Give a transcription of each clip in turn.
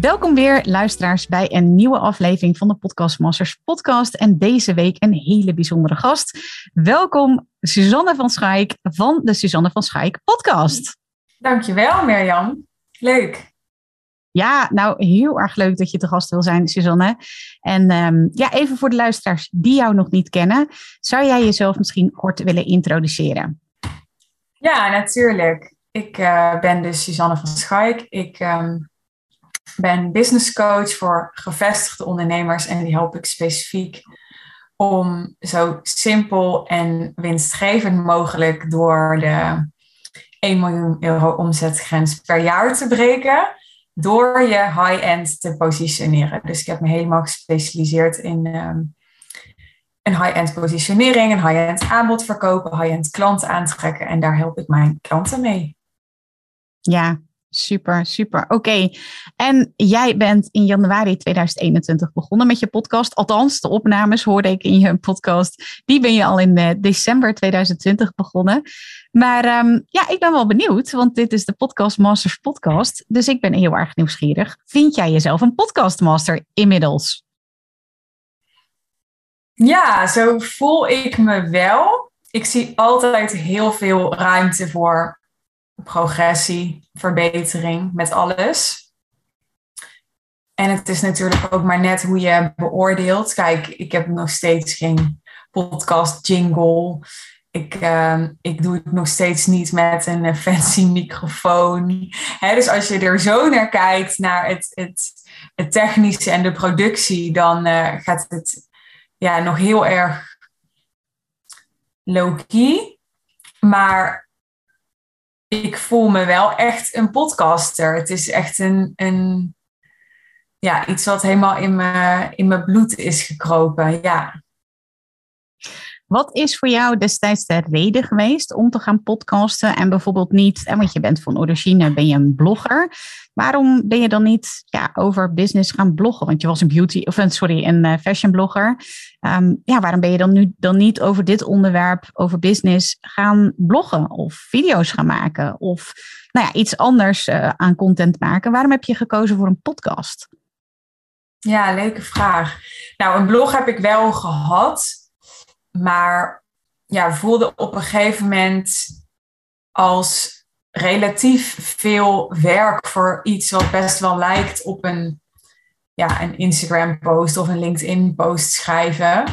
Welkom weer, luisteraars, bij een nieuwe aflevering van de Podcast Masters podcast. En deze week een hele bijzondere gast. Welkom, Suzanne van Schaik van de Suzanne van Schaik podcast. Dankjewel, Mirjam. Leuk. Ja, nou heel erg leuk dat je te gast wil zijn, Suzanne. En um, ja, even voor de luisteraars die jou nog niet kennen, zou jij jezelf misschien kort willen introduceren? Ja, natuurlijk. Ik uh, ben dus Suzanne van Schaik. Ik um, ben business coach voor gevestigde ondernemers en die help ik specifiek om zo simpel en winstgevend mogelijk door de 1 miljoen euro omzetgrens per jaar te breken door je high-end te positioneren. Dus ik heb me helemaal gespecialiseerd in een high-end positionering, een high-end aanbod verkopen, high-end klanten aantrekken. En daar help ik mijn klanten mee. Ja, super, super. Oké. En jij bent in januari 2021 begonnen met je podcast. Althans, de opnames hoorde ik in je podcast. Die ben je al in uh, december 2020 begonnen. Maar um, ja, ik ben wel benieuwd, want dit is de Podcast Masters podcast. Dus ik ben heel erg nieuwsgierig. Vind jij jezelf een podcastmaster inmiddels? Ja, zo voel ik me wel. Ik zie altijd heel veel ruimte voor progressie, verbetering met alles. En het is natuurlijk ook maar net hoe je beoordeelt. Kijk, ik heb nog steeds geen podcast jingle. Ik, uh, ik doe het nog steeds niet met een fancy microfoon. Dus als je er zo naar kijkt, naar het, het, het technische en de productie, dan uh, gaat het ja, nog heel erg low-key. Maar ik voel me wel echt een podcaster. Het is echt een, een ja, iets wat helemaal in mijn, in mijn bloed is gekropen. Ja. Wat is voor jou destijds de reden geweest om te gaan podcasten en bijvoorbeeld niet, want je bent van origine, ben je een blogger. Waarom ben je dan niet ja, over business gaan bloggen? Want je was een beauty, of sorry, een uh, fashion blogger. Um, ja, waarom ben je dan nu dan niet over dit onderwerp, over business, gaan bloggen of video's gaan maken of nou ja, iets anders uh, aan content maken? Waarom heb je gekozen voor een podcast? Ja, leuke vraag. Nou, een blog heb ik wel gehad. Maar ja, voelde op een gegeven moment als relatief veel werk voor iets wat best wel lijkt op een, ja, een Instagram-post of een LinkedIn-post schrijven.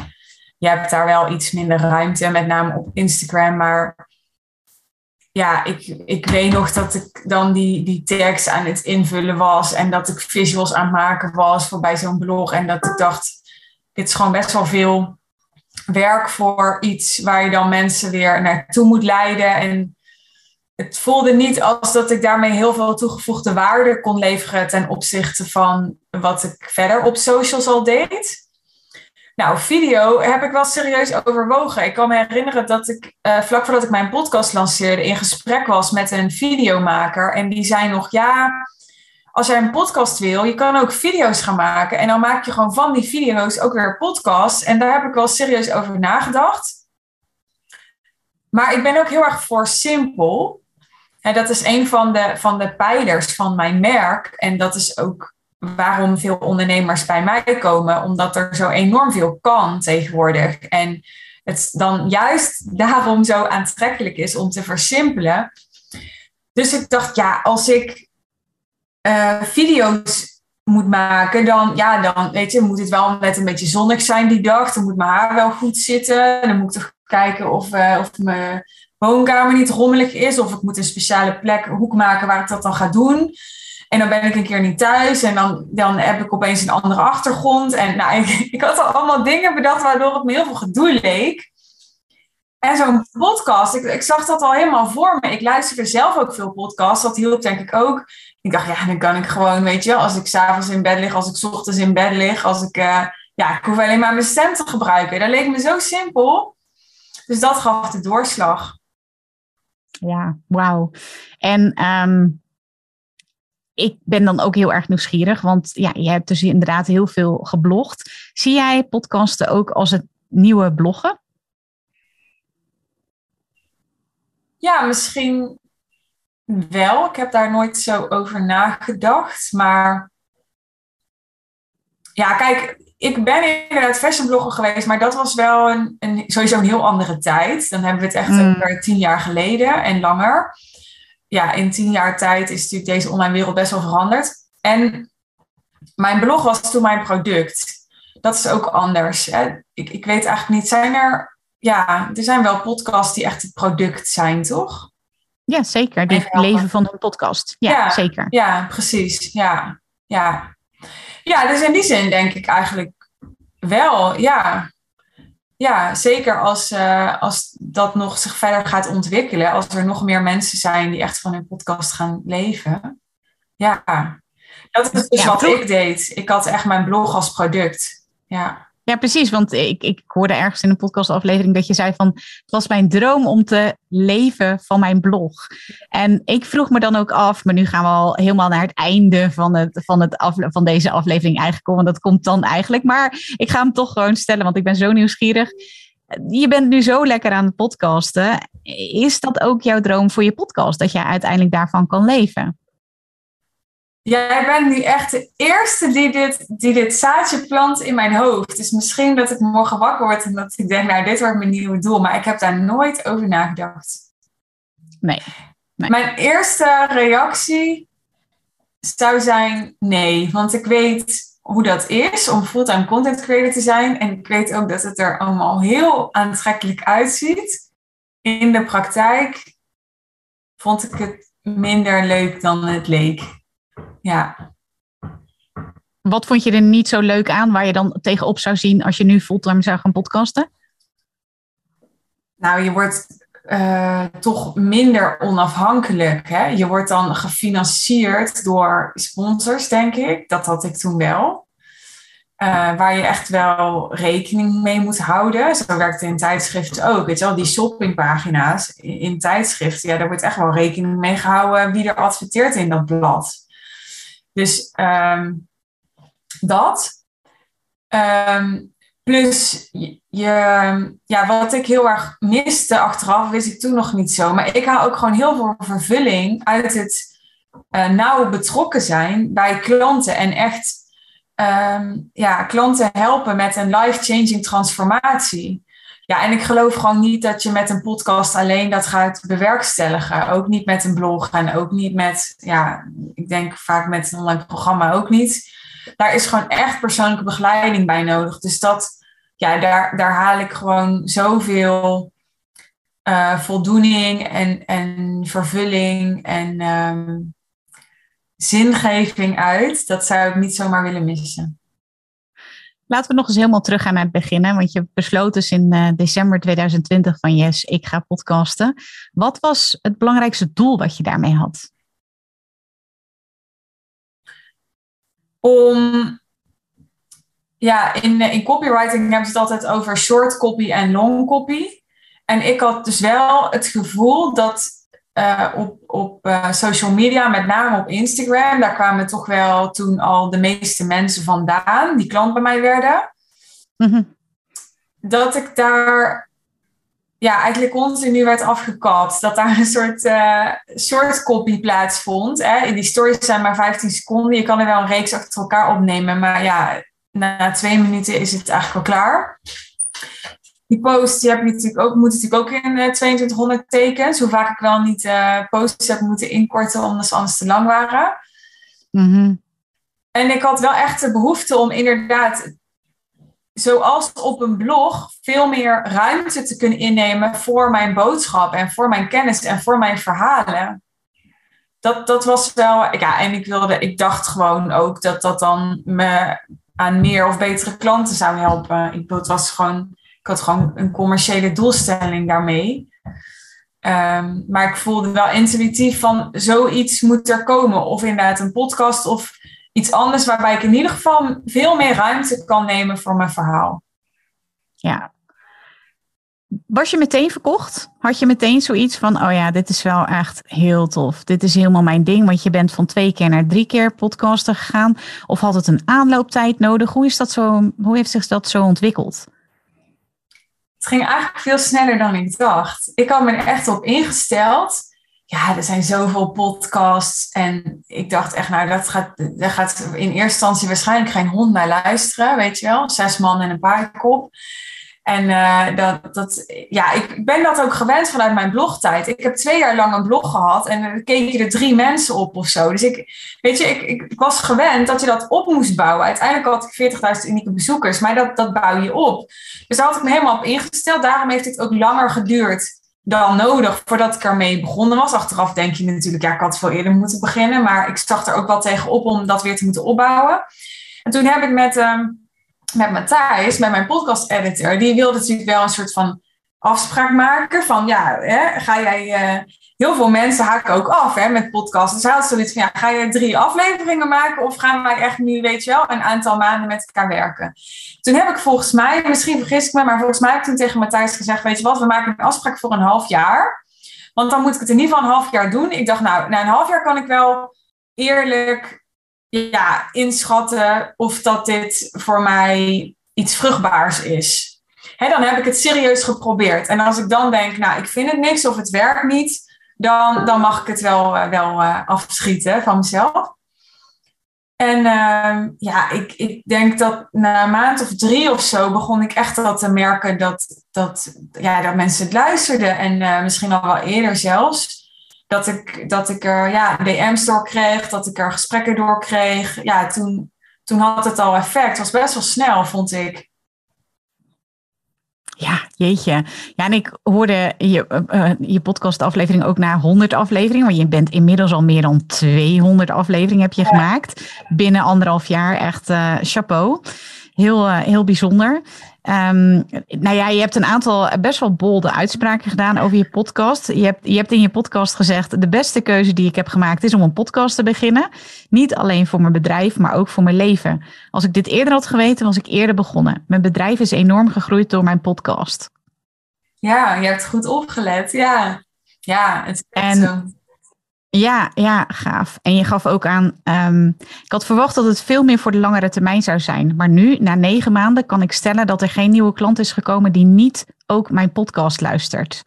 Je hebt daar wel iets minder ruimte, met name op Instagram. Maar ja, ik, ik weet nog dat ik dan die, die tekst aan het invullen was en dat ik visuals aan het maken was voor bij zo'n blog. En dat ik dacht, dit is gewoon best wel veel werk voor iets waar je dan mensen weer naartoe moet leiden. En het voelde niet als dat ik daarmee heel veel toegevoegde waarde kon leveren ten opzichte van wat ik verder op socials al deed. Nou, video heb ik wel serieus overwogen. Ik kan me herinneren dat ik uh, vlak voordat ik mijn podcast lanceerde in gesprek was met een videomaker. En die zei nog, ja, als jij een podcast wil, je kan ook video's gaan maken. En dan maak je gewoon van die video's ook weer podcasts. En daar heb ik wel serieus over nagedacht. Maar ik ben ook heel erg voor simpel. En dat is een van de, van de pijlers van mijn merk. En dat is ook waarom veel ondernemers bij mij komen. Omdat er zo enorm veel kan tegenwoordig. En het dan juist daarom zo aantrekkelijk is om te versimpelen. Dus ik dacht, ja, als ik uh, video's moet maken, dan, ja, dan weet je, moet het wel net een beetje zonnig zijn die dag. Dan moet mijn haar wel goed zitten. Dan moet ik toch kijken of, uh, of mijn woonkamer niet rommelig is. Of ik moet een speciale plek, hoek maken waar ik dat dan ga doen. En dan ben ik een keer niet thuis en dan, dan heb ik opeens een andere achtergrond. En nou, ik, ik had al allemaal dingen bedacht waardoor het me heel veel gedoe leek. En zo'n podcast, ik, ik zag dat al helemaal voor me. Ik luisterde zelf ook veel podcasts. Dat hielp denk ik ook. Ik dacht, ja, dan kan ik gewoon, weet je, als ik s'avonds in bed lig, als ik ochtends in bed lig, als ik, uh, ja, ik hoef alleen maar mijn stem te gebruiken. Dat leek me zo simpel. Dus dat gaf de doorslag. Ja, wauw. En um, ik ben dan ook heel erg nieuwsgierig, want ja, je hebt dus inderdaad heel veel geblogd. Zie jij podcasten ook als het nieuwe bloggen? Ja, misschien wel. Ik heb daar nooit zo over nagedacht. Maar ja, kijk, ik ben inderdaad fashionblogger geweest, maar dat was wel een, een, sowieso een heel andere tijd. Dan hebben we het echt mm. over tien jaar geleden en langer. Ja, in tien jaar tijd is natuurlijk deze online wereld best wel veranderd. En mijn blog was toen mijn product. Dat is ook anders. Hè. Ik, ik weet eigenlijk niet, zijn er ja, er zijn wel podcasts die echt het product zijn, toch? Ja, zeker. Die leven van een podcast. Ja, zeker. Ja, precies. Ja, ja. ja, dus in die zin denk ik eigenlijk wel, ja. Ja, zeker als, uh, als dat nog zich verder gaat ontwikkelen. Als er nog meer mensen zijn die echt van hun podcast gaan leven. Ja, dat is dus wat ik deed. Ik had echt mijn blog als product. Ja. Ja, precies. Want ik, ik hoorde ergens in een podcastaflevering dat je zei van het was mijn droom om te leven van mijn blog. En ik vroeg me dan ook af, maar nu gaan we al helemaal naar het einde van, het, van, het af, van deze aflevering eigenlijk. Want dat komt dan eigenlijk. Maar ik ga hem toch gewoon stellen, want ik ben zo nieuwsgierig. Je bent nu zo lekker aan het podcasten. Is dat ook jouw droom voor je podcast? Dat je uiteindelijk daarvan kan leven? Jij bent nu echt de eerste die dit, die dit zaadje plant in mijn hoofd. Dus misschien dat ik morgen wakker word en dat ik denk, nou, dit wordt mijn nieuwe doel. Maar ik heb daar nooit over nagedacht. Nee. nee. Mijn eerste reactie zou zijn nee. Want ik weet hoe dat is om fulltime content creator te zijn. En ik weet ook dat het er allemaal heel aantrekkelijk uitziet. In de praktijk vond ik het minder leuk dan het leek ja. Wat vond je er niet zo leuk aan waar je dan tegenop zou zien als je nu fulltime zou gaan podcasten? Nou, je wordt uh, toch minder onafhankelijk. Hè? Je wordt dan gefinancierd door sponsors, denk ik. Dat had ik toen wel. Uh, waar je echt wel rekening mee moet houden. Zo werkt het in tijdschriften ook. Weet je wel, die shoppingpagina's in, in tijdschriften, ja, daar wordt echt wel rekening mee gehouden wie er adverteert in dat blad. Dus um, dat. Um, plus, je, ja, wat ik heel erg miste achteraf, wist ik toen nog niet zo. Maar ik haal ook gewoon heel veel vervulling uit het uh, nauw betrokken zijn bij klanten. En echt um, ja, klanten helpen met een life-changing transformatie. Ja, en ik geloof gewoon niet dat je met een podcast alleen dat gaat bewerkstelligen. Ook niet met een blog en ook niet met, ja, ik denk vaak met een online programma ook niet. Daar is gewoon echt persoonlijke begeleiding bij nodig. Dus dat, ja, daar, daar haal ik gewoon zoveel uh, voldoening en, en vervulling en um, zingeving uit. Dat zou ik niet zomaar willen missen. Laten we nog eens helemaal teruggaan naar het begin. Want je besloot dus in uh, december 2020 van yes, ik ga podcasten. Wat was het belangrijkste doel wat je daarmee had? Om, ja, in, in copywriting hebben ze het altijd over short copy en long copy. En ik had dus wel het gevoel dat uh, op, op uh, social media, met name op Instagram. Daar kwamen toch wel toen al de meeste mensen vandaan die klant bij mij werden. Mm Dat ik daar ja, eigenlijk continu werd afgekapt. Dat daar een soort uh, short copy plaatsvond. Hè. In die stories zijn maar 15 seconden. Je kan er wel een reeks achter elkaar opnemen. Maar ja, na twee minuten is het eigenlijk al klaar die post die heb je natuurlijk ook, moet natuurlijk ook in uh, eh, 2200 tekens. Hoe vaak ik wel niet uh, posts heb moeten inkorten omdat ze anders te lang waren. Mhm. En ik had wel echt de behoefte om inderdaad, zoals op een blog, veel meer ruimte te kunnen innemen voor mijn boodschap en voor mijn kennis en voor mijn verhalen. Dat, dat was wel, ja, en ik wilde, ik dacht gewoon ook dat dat dan me aan meer of betere klanten zou helpen. Ik, het was gewoon had gewoon een commerciële doelstelling daarmee. Ehm, maar ik voelde wel intuïtief van zoiets moet er komen. Of inderdaad een podcast of iets anders waarbij ik in ieder geval veel meer ruimte kan nemen voor mijn verhaal. Ja. Was je meteen verkocht? Had je meteen zoiets van, oh ja, dit is wel echt heel tof. Dit is helemaal mijn ding, want je bent van twee keer naar drie keer podcasten gegaan. Of had het een aanlooptijd nodig? Hoe, is dat zo, hoe heeft zich dat zo ontwikkeld? Ging eigenlijk veel sneller dan ik dacht. Ik had me er echt op ingesteld. Ja, er zijn zoveel podcasts. En ik dacht echt, nou, dat gaat, daar gaat in eerste instantie waarschijnlijk geen hond naar luisteren. Weet je wel, zes man en een paardenkop. En uh, dat, dat, ja, ik ben dat ook gewend vanuit mijn blogtijd. Ik heb twee jaar lang een blog gehad en dan keken er drie mensen op of zo. Dus ik, weet je, ik, ik, was gewend dat je dat op moest bouwen. Uiteindelijk had ik 40.000 unieke bezoekers, maar dat, dat bouw je op. Dus daar had ik me helemaal op ingesteld. Daarom heeft het ook langer geduurd dan nodig voordat ik ermee begonnen was. Achteraf denk je natuurlijk, ja, ik had veel eerder moeten beginnen. Maar ik zag er ook wel tegenop om dat weer te moeten opbouwen. En toen heb ik met... Uh, met Matthijs, met mijn podcast-editor, die wilde natuurlijk wel een soort van afspraak maken. Van ja, hè, ga jij. Uh, heel veel mensen haken ook af hè, met podcasts. Dus hij had zoiets van: ja, ga je drie afleveringen maken of gaan wij echt nu, weet je wel, een aantal maanden met elkaar werken? Toen heb ik volgens mij, misschien vergis ik me, maar volgens mij heb ik toen tegen Matthijs gezegd: Weet je wat, we maken een afspraak voor een half jaar. Want dan moet ik het in ieder geval een half jaar doen. Ik dacht, nou, na een half jaar kan ik wel eerlijk ja, inschatten of dat dit voor mij iets vruchtbaars is. Hè, dan heb ik het serieus geprobeerd. En als ik dan denk, nou, ik vind het niks of het werkt niet, dan, dan mag ik het wel, uh, wel uh, afschieten van mezelf. En uh, ja, ik, ik denk dat na een maand of drie of zo begon ik echt wel te merken dat, dat, ja, dat mensen het luisterden. En uh, misschien al wel eerder zelfs dat ik, dat ik er ja, DM's door kreeg, dat ik er gesprekken door kreeg. Ja, toen, toen had het al effect. Het was best wel snel, vond ik. Ja, jeetje. Ja, en ik hoorde je, uh, je podcastaflevering ook na 100 afleveringen. Want je bent inmiddels al meer dan 200 afleveringen heb je ja. gemaakt. Binnen anderhalf jaar. Echt uh, chapeau. Heel, uh, heel bijzonder. Um, nou ja, je hebt een aantal best wel bolde uitspraken gedaan over je podcast. Je hebt, je hebt in je podcast gezegd: de beste keuze die ik heb gemaakt is om een podcast te beginnen. Niet alleen voor mijn bedrijf, maar ook voor mijn leven. Als ik dit eerder had geweten, was ik eerder begonnen. Mijn bedrijf is enorm gegroeid door mijn podcast. Ja, je hebt goed opgelet. Ja, ja het is en, zo. Ja, ja, gaaf. En je gaf ook aan, um, ik had verwacht dat het veel meer voor de langere termijn zou zijn. Maar nu, na negen maanden, kan ik stellen dat er geen nieuwe klant is gekomen die niet ook mijn podcast luistert.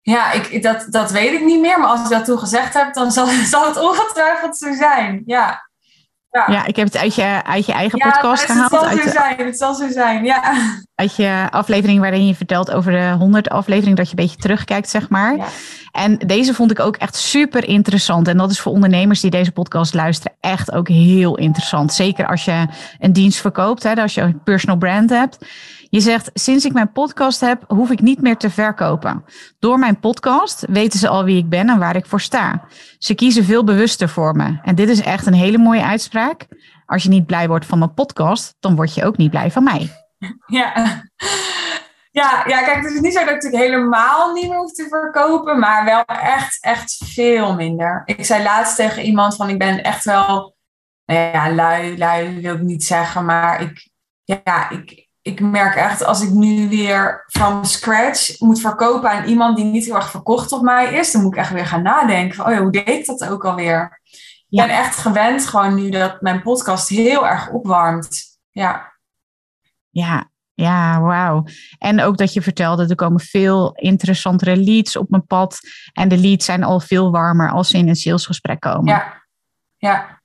Ja, ik, dat, dat weet ik niet meer. Maar als ik dat toen gezegd heb, dan zal, zal het ongetwijfeld zo zijn. Ja. Ja. ja, ik heb het uit je, uit je eigen ja, podcast gehaald. Het zal uit zo zijn, het zal zo zijn, ja. Uit je aflevering waarin je vertelt over de 100 aflevering, dat je een beetje terugkijkt, zeg maar. Ja. En deze vond ik ook echt super interessant. En dat is voor ondernemers die deze podcast luisteren echt ook heel interessant. Zeker als je een dienst verkoopt, hè, als je een personal brand hebt. Je zegt, sinds ik mijn podcast heb, hoef ik niet meer te verkopen. Door mijn podcast weten ze al wie ik ben en waar ik voor sta. Ze kiezen veel bewuster voor me. En dit is echt een hele mooie uitspraak. Als je niet blij wordt van mijn podcast, dan word je ook niet blij van mij. Ja. Ja, ja, kijk, het is niet zo dat ik helemaal niet meer hoef te verkopen, maar wel echt, echt veel minder. Ik zei laatst tegen iemand van, ik ben echt wel, nou ja, lui, lui wil ik niet zeggen, maar ik, ja, ik, ik merk echt als ik nu weer from scratch moet verkopen aan iemand die niet heel erg verkocht op mij is, dan moet ik echt weer gaan nadenken van, oh ja, hoe deed ik dat ook alweer? Ja. Ik ben echt gewend gewoon nu dat mijn podcast heel erg opwarmt. Ja. Ja, ja, wauw. En ook dat je vertelde, er komen veel interessantere leads op mijn pad. En de leads zijn al veel warmer als ze in een salesgesprek komen. Ja, ja.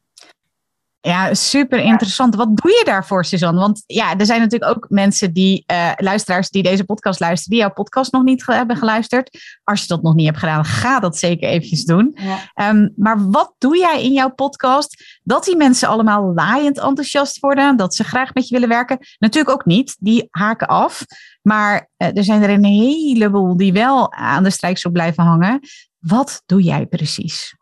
Ja, super interessant. Wat doe je daarvoor, Suzanne? Want ja, er zijn natuurlijk ook mensen die, uh, luisteraars die deze podcast luisteren, die jouw podcast nog niet hebben geluisterd. Als je dat nog niet hebt gedaan, ga dat zeker eventjes doen. Ja. Um, maar wat doe jij in jouw podcast dat die mensen allemaal laaiend enthousiast worden, dat ze graag met je willen werken? Natuurlijk ook niet, die haken af. Maar uh, er zijn er een heleboel die wel aan de strijksel blijven hangen. Wat doe jij precies?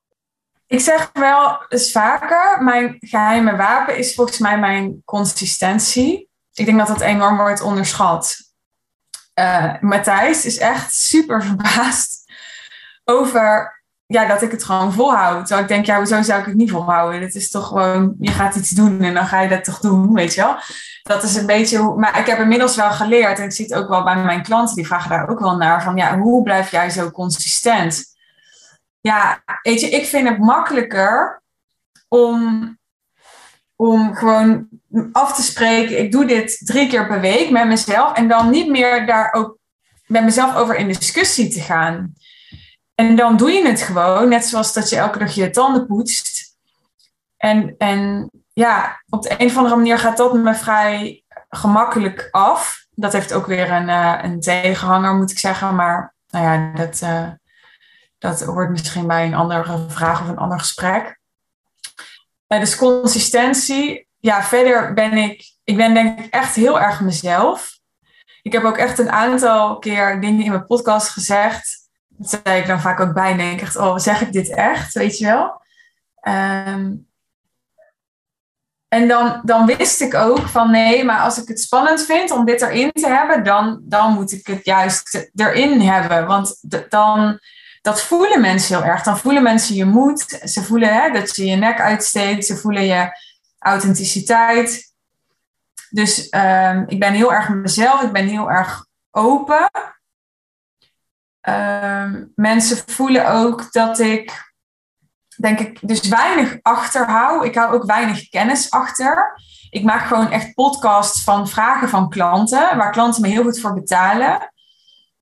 Ik zeg wel eens vaker, mijn geheime wapen is volgens mij mijn consistentie. Ik denk dat dat enorm wordt onderschat. uh, Matthijs is echt super verbaasd over ja, dat ik het gewoon volhoud. Terwijl ik denk, ja, hoezo zou ik het niet volhouden? Het is toch gewoon, je gaat iets doen en dan ga je dat toch doen, weet je wel. Dat is een beetje hoe, maar ik heb inmiddels wel geleerd en ik zie het ook wel bij mijn klanten, die vragen daar ook wel naar, van ja, hoe blijf jij zo consistent? Ja, weet je, ik vind het makkelijker om, om gewoon af te spreken, ik doe dit drie keer per week met mezelf en dan niet meer daar ook met mezelf over in discussie te gaan. En dan doe je het gewoon, net zoals dat je elke dag je tanden poetst. En, en ja, op de een of andere manier gaat dat me vrij gemakkelijk af. Dat heeft ook weer een, uh, een tegenhanger, moet ik zeggen. Maar nou ja, dat, uh, dat hoort misschien bij een andere vraag of een ander gesprek. Dus consistentie. Ja, verder ben ik, ik ben denk ik echt heel erg mezelf. Ik heb ook echt een aantal keer dingen in mijn podcast gezegd dat zei ik dan vaak ook bij. denk ik oh, zeg ik dit echt? Weet je wel? Um, en dan, dan wist ik ook van nee, maar als ik het spannend vind om dit erin te hebben, dan, dan moet ik het juist erin hebben. Want dan, dat voelen mensen heel erg. Dan voelen mensen je moed. Ze voelen hè, dat je je nek uitsteekt. Ze voelen je authenticiteit. Dus um, ik ben heel erg mezelf. Ik ben heel erg open. Ehm, mensen voelen ook dat ik, denk ik, dus weinig achterhoud. Ik hou ook weinig kennis achter. Ik maak gewoon echt podcasts van vragen van klanten, waar klanten me heel goed voor betalen.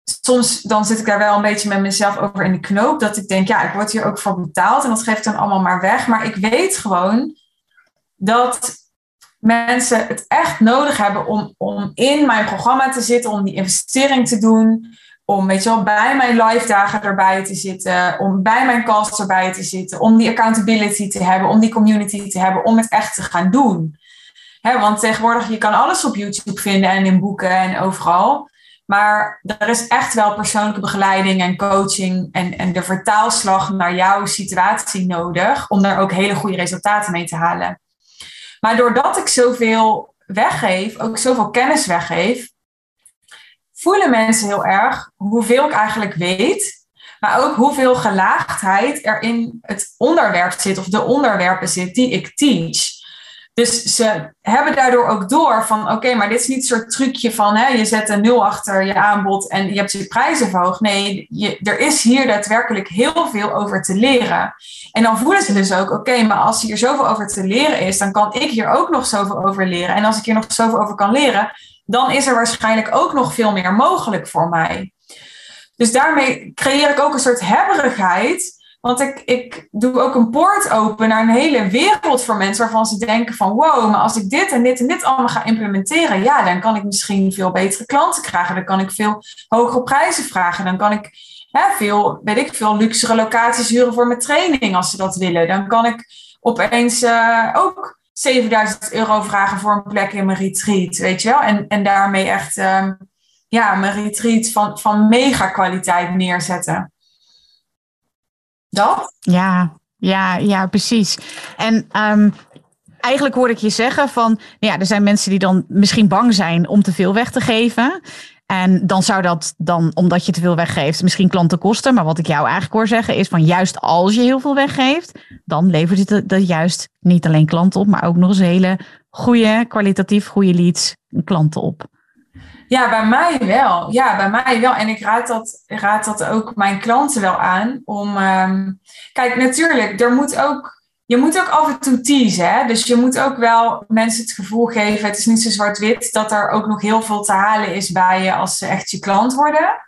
Soms dan zit ik daar wel een beetje met mezelf over in de knoop, dat ik denk, ja, ik word hier ook voor betaald en dat geef ik dan allemaal maar weg. Maar ik weet gewoon dat mensen het echt nodig hebben om, om in mijn programma te zitten, om die investering te doen, om weet je bij mijn live dagen erbij te zitten, om bij mijn calls erbij te zitten, om die accountability te hebben, om die community te hebben, om het echt te gaan doen. want tegenwoordig, je kan alles op YouTube vinden en in boeken en overal. Maar er is echt wel persoonlijke begeleiding en coaching en, en de vertaalslag naar jouw situatie nodig om daar ook hele goede resultaten mee te halen. Maar doordat ik zoveel weggeef, ook zoveel kennis weggeef, voelen mensen heel erg hoeveel ik eigenlijk weet, maar ook hoeveel gelaagdheid er in het onderwerp zit of de onderwerpen zit die ik teach. Dus ze hebben daardoor ook door van oké, maar dit is niet een soort trucje van hè, je zet een nul achter je aanbod en je hebt je prijzen verhoogd. Nee, je, er is hier daadwerkelijk heel veel over te leren. En dan voelen ze dus ook oké, maar als hier zoveel over te leren is, dan kan ik hier ook nog zoveel over leren. En als ik hier nog zoveel over kan leren, dan is er waarschijnlijk ook nog veel meer mogelijk voor mij. Dus daarmee creëer ik ook een soort hebberigheid. Want ik, ik doe ook een poort open naar een hele wereld voor mensen waarvan ze denken van wow, maar als ik dit en dit en dit allemaal ga implementeren, ja, dan kan ik misschien veel betere klanten krijgen. Dan kan ik veel hogere prijzen vragen. Dan kan ik hè, veel, weet ik, veel luxere locaties huren voor mijn training als ze dat willen. Dan kan ik opeens uh, ook 7000 euro vragen voor een plek in mijn retreat, weet je wel? En, en daarmee echt um, ja, mijn retreat van, van mega kwaliteit neerzetten. Dat? Ja, ja, ja, precies. En um, eigenlijk hoor ik je zeggen van, ja, er zijn mensen die dan misschien bang zijn om te veel weg te geven. En dan zou dat dan, omdat je te veel weggeeft, misschien klanten kosten. Maar wat ik jou eigenlijk hoor zeggen is van juist als je heel veel weggeeft, dan levert het dat juist niet alleen klanten op, maar ook nog eens hele goede, kwalitatief goede leads klanten op. Ja, bij mij wel. Ja, bij mij wel. En ik raad dat, raad dat ook mijn klanten wel aan. Om, um, kijk, natuurlijk, er moet ook je moet ook af en toe teasen. Hè? Dus je moet ook wel mensen het gevoel geven, het is niet zo zwart-wit, dat er ook nog heel veel te halen is bij je als ze echt je klant worden.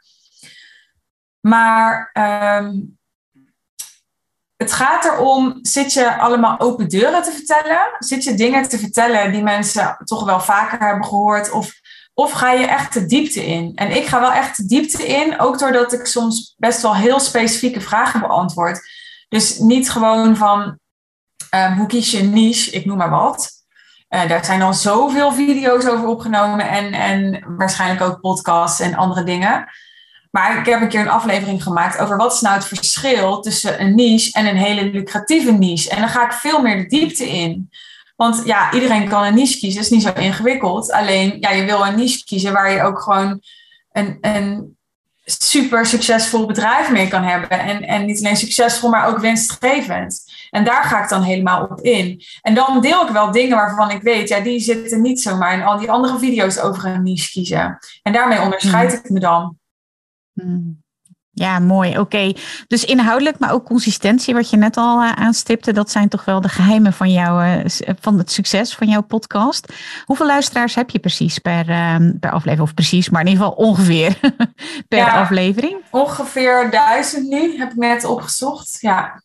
Maar um, het gaat erom, zit je allemaal open deuren te vertellen? Zit je dingen te vertellen die mensen toch wel vaker hebben gehoord? Of, of ga je echt de diepte in? En ik ga wel echt de diepte in, ook doordat ik soms best wel heel specifieke vragen beantwoord. Dus niet gewoon van, Um, hoe kies je een niche? Ik noem maar wat. Uh, daar zijn al zoveel video's over opgenomen en, en waarschijnlijk ook podcasts en andere dingen. Maar ik heb een keer een aflevering gemaakt over wat is nou het verschil tussen een niche en een hele lucratieve niche. En dan ga ik veel meer de diepte in. Want ja, iedereen kan een niche kiezen, is niet zo ingewikkeld. Alleen, ja, je wil een niche kiezen waar je ook gewoon een, een super succesvol bedrijf mee kan hebben. En, en niet alleen succesvol, maar ook winstgevend. En daar ga ik dan helemaal op in. En dan deel ik wel dingen waarvan ik weet, ja, die zitten niet zomaar in al die andere video's over een niche kiezen. En daarmee onderscheid hmm. ik me dan. Hmm. Ja, mooi. Oké. Dus inhoudelijk, maar ook consistentie, wat je net al uh, aanstipte, dat zijn toch wel de geheimen van, jouw, uh, van het succes van jouw podcast. Hoeveel luisteraars heb je precies per, uh, per aflevering? Of precies, maar in ieder geval ongeveer per aflevering? Ongeveer duizend nu, heb ik net opgezocht. Ja.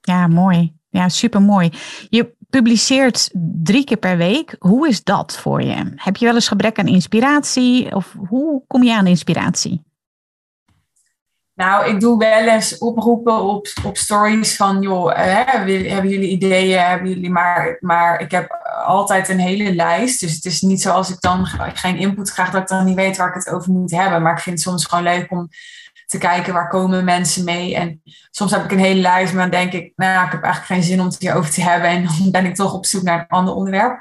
Ja, mooi. Ja, super mooi. Je publiceert drie keer per week. Hoe is dat voor je? Heb je wel eens gebrek aan inspiratie? Of hoe kom je aan inspiratie? Nou, ik doe wel eens oproepen op, op stories van, joh, hè, hebben jullie ideeën? Hebben jullie maar, maar ik heb altijd een hele lijst. Dus het is niet zoals ik dan geen input krijg, dat ik dan niet weet waar ik het over moet hebben. Maar ik vind het soms gewoon leuk om te kijken waar komen mensen mee. En soms heb ik een hele lijst, maar dan denk ik, nou, ik heb eigenlijk geen zin om het hierover te hebben. En dan ben ik toch op zoek naar een ander onderwerp.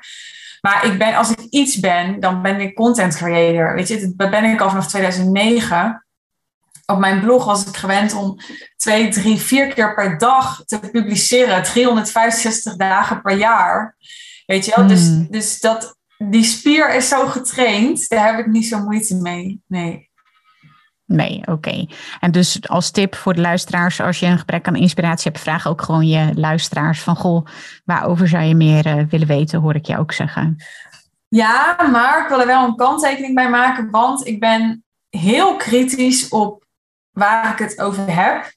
Maar ik ben, als ik iets ben, dan ben ik content creator. Weet je, dat ben ik al vanaf 2009 op mijn blog was ik gewend om twee, drie, vier keer per dag te publiceren. 365 dagen per jaar. Weet je wel? Dus, hmm. dus dat, die spier is zo getraind. Daar heb ik niet zo moeite mee. Nee. Nee, oké. En dus als tip voor de luisteraars, als je een gebrek aan inspiratie hebt, vraag ook gewoon je luisteraars van goh, waarover zou je meer uh, willen weten, hoor ik je ook zeggen. Ja, maar ik wil er wel een kanttekening bij maken, want ik ben heel kritisch op waar ik het over heb.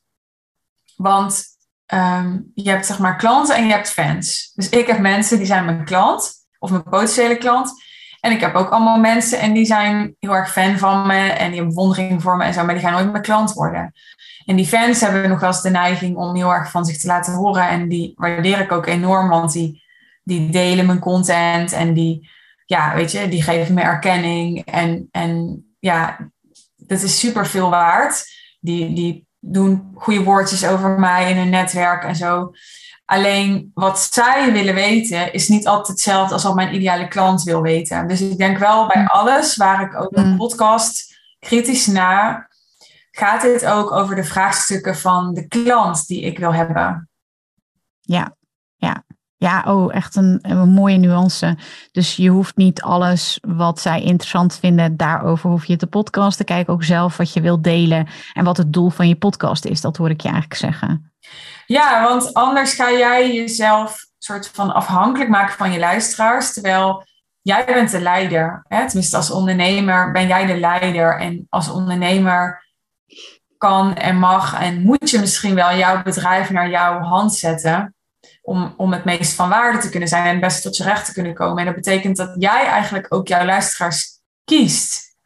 Want ehm, je hebt zeg maar klanten en je hebt fans. Dus ik heb mensen die zijn mijn klant of mijn potentiële klant. En ik heb ook allemaal mensen en die zijn heel erg fan van me en die hebben bewondering voor me en zo, maar die gaan nooit mijn klant worden. En die fans hebben nog wel eens de neiging om heel erg van zich te laten horen en die waardeer ik ook enorm, want die, die delen mijn content en die, ja, weet je, die geven me erkenning en, en ja, dat is super veel waard die, die doen goede woordjes over mij in hun netwerk en zo. Alleen wat zij willen weten is niet altijd hetzelfde als wat mijn ideale klant wil weten. Dus ik denk wel bij mm. alles waar ik ook een mm. podcast kritisch na, gaat dit ook over de vraagstukken van de klant die ik wil hebben. Ja, ja. Oh, echt een, een, mooie nuance. Dus je hoeft niet alles wat zij interessant vinden, daarover hoef je te podcasten. Kijk ook zelf wat je wilt delen en wat het doel van je podcast is. Dat hoor ik je eigenlijk zeggen. Ja, want anders ga jij jezelf soort van afhankelijk maken van je luisteraars. Terwijl jij bent de leider. Hè? Tenminste, als ondernemer ben jij de leider. En als ondernemer kan en mag en moet je misschien wel jouw bedrijf naar jouw hand zetten om, om het meest van waarde te kunnen zijn en het beste tot je recht te kunnen komen. En dat betekent dat jij eigenlijk ook jouw luisteraars kiest.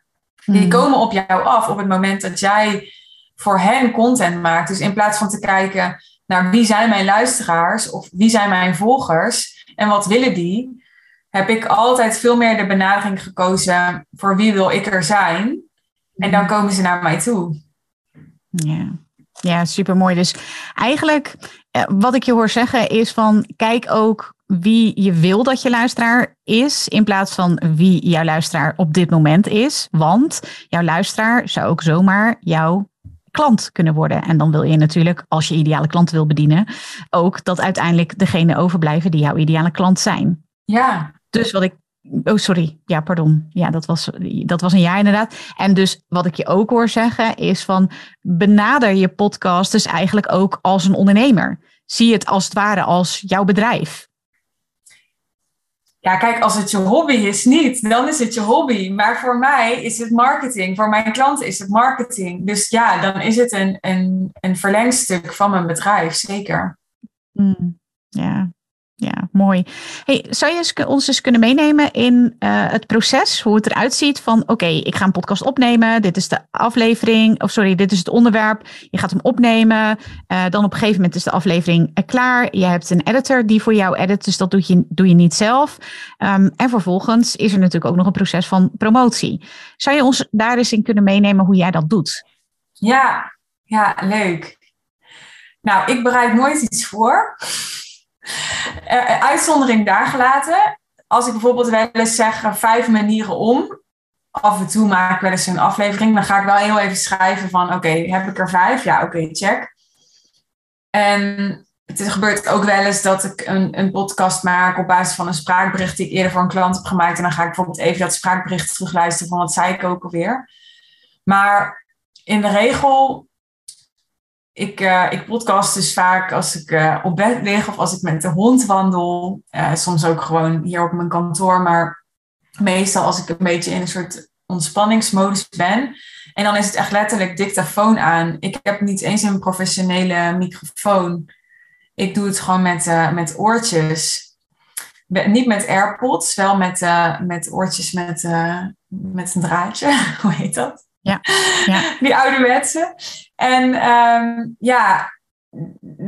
Die hmm. komen op jou af op het moment dat jij voor hen content maakt. Dus in plaats van te kijken naar wie zijn mijn luisteraars of wie zijn mijn volgers en wat willen die, heb ik altijd veel meer de benadering gekozen voor wie wil ik er zijn. En dan hmm. komen ze naar mij toe. Ja, ja super mooi. Dus eigenlijk wat ik je hoor zeggen is van kijk ook wie je wil dat je luisteraar is, in plaats van wie jouw luisteraar op dit moment is. Want jouw luisteraar zou ook zomaar jouw klant kunnen worden. En dan wil je natuurlijk, als je ideale klant wil bedienen, ook dat uiteindelijk degene overblijven die jouw ideale klant zijn. Ja. Dus wat ik Oh, sorry. Ja, pardon. Ja, dat was, dat was een jaar inderdaad. En dus wat ik je ook hoor zeggen is van benader je podcast dus eigenlijk ook als een ondernemer. Zie het als het ware als jouw bedrijf. Ja, kijk, als het je hobby is, niet. Dan is het je hobby. Maar voor mij is het marketing. Voor mijn klanten is het marketing. Dus ja, dan is het een, een, een verlengstuk van mijn bedrijf, zeker. Mm, ja, ja, mooi. Hey, zou je ons eens kunnen meenemen in uh, het proces, hoe het eruit ziet van oké, ik ga een podcast opnemen, dit is de aflevering, of sorry, dit is het onderwerp, je gaat hem opnemen, uh, dan op een gegeven moment is de aflevering klaar, je hebt een editor die voor jou edit, dus dat doe je, doe je niet zelf. Um, en vervolgens is er natuurlijk ook nog een proces van promotie. Zou je ons daar eens in kunnen meenemen hoe jij dat doet? Ja, ja, leuk. Nou, ik bereid nooit iets voor. Uh, uitzondering daar gelaten. Als ik bijvoorbeeld wel eens zeg vijf manieren om, af en toe maak ik wel eens een aflevering. Dan ga ik wel heel even schrijven van, oké, heb ik er vijf? Ja, oké, check. En het gebeurt ook wel eens dat ik een, een podcast maak op basis van een spraakbericht die ik eerder voor een klant heb gemaakt. En dan ga ik bijvoorbeeld even dat spraakbericht terugluisteren van wat zei ik ook alweer. Maar in de regel, ik, uh, ik podcast dus vaak als ik uh, op bed lig of als ik met de hond wandel. Uh, soms ook gewoon hier op mijn kantoor, maar meestal als ik een beetje in een soort ontspanningsmodus ben. En dan is het echt letterlijk dictafoon aan. Ik heb niet eens een professionele microfoon. Ik doe het gewoon met, met oortjes. Niet met AirPods, wel met, met oortjes met, met een draadje. Hoe heet dat? Ja. ja. Die ouderwetse. En um, ja,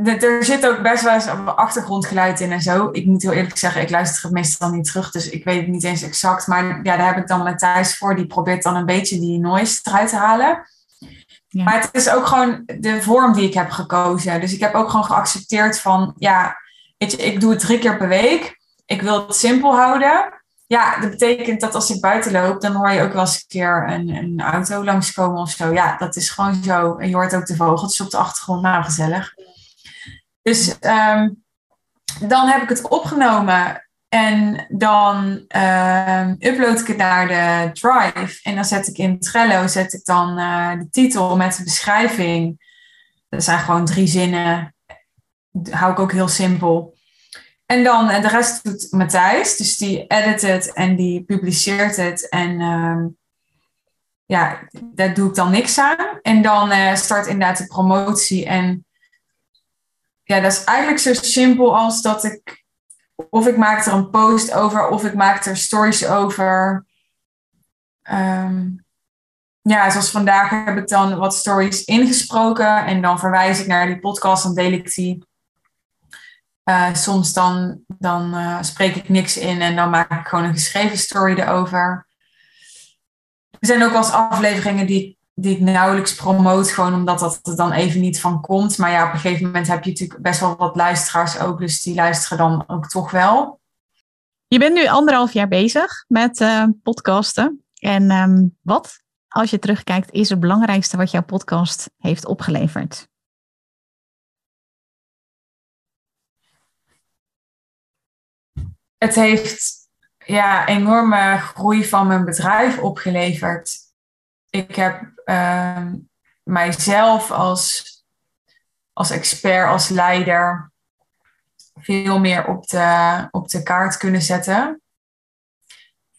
er zit ook best wel eens achtergrondgeluid in en zo. Ik moet heel eerlijk zeggen, ik luister het meestal niet terug, dus ik weet het niet eens exact. Maar ja, daar heb ik dan Matthijs voor, die probeert dan een beetje die noise eruit te halen. Ja. Maar het is ook gewoon de vorm die ik heb gekozen. Dus ik heb ook gewoon geaccepteerd van, ja, weet je, ik doe het drie keer per week. Ik wil het simpel houden. Ja, dat betekent dat als ik buiten loop, dan hoor je ook wel eens een keer een, een auto langskomen of zo. Ja, dat is gewoon zo. En je hoort ook de vogeltjes op de achtergrond. Nou, gezellig. Dus um, dan heb ik het opgenomen en dan um, upload ik het naar de Drive. En dan zet ik in Trello zet ik dan uh, de titel met de beschrijving. Dat zijn gewoon drie zinnen. Hou ik ook heel simpel. En dan de rest doet Matthijs. Dus die edit het en die publiceert het. En um, ja, daar doe ik dan niks aan. En dan uh, start inderdaad de promotie. En ja, dat is eigenlijk zo simpel als dat ik of ik maak er een post over, of ik maak er stories over. Um, ja, zoals vandaag heb ik dan wat stories ingesproken en dan verwijs ik naar die podcast, dan deel ik die. Uh, soms dan, dan uh, spreek ik niks in en dan maak ik gewoon een geschreven story erover. Er zijn ook wel eens afleveringen die, die ik nauwelijks promoot, gewoon omdat dat er dan even niet van komt. Maar ja, op een gegeven moment heb je natuurlijk best wel wat luisteraars ook, dus die luisteren dan ook toch wel. Je bent nu anderhalf jaar bezig met uh, podcasten. En um, wat, als je terugkijkt, is het belangrijkste wat jouw podcast heeft opgeleverd? Het heeft ja, enorme groei van mijn bedrijf opgeleverd. Ik heb uh, mijzelf als, als expert, als leider, veel meer op de, op de kaart kunnen zetten.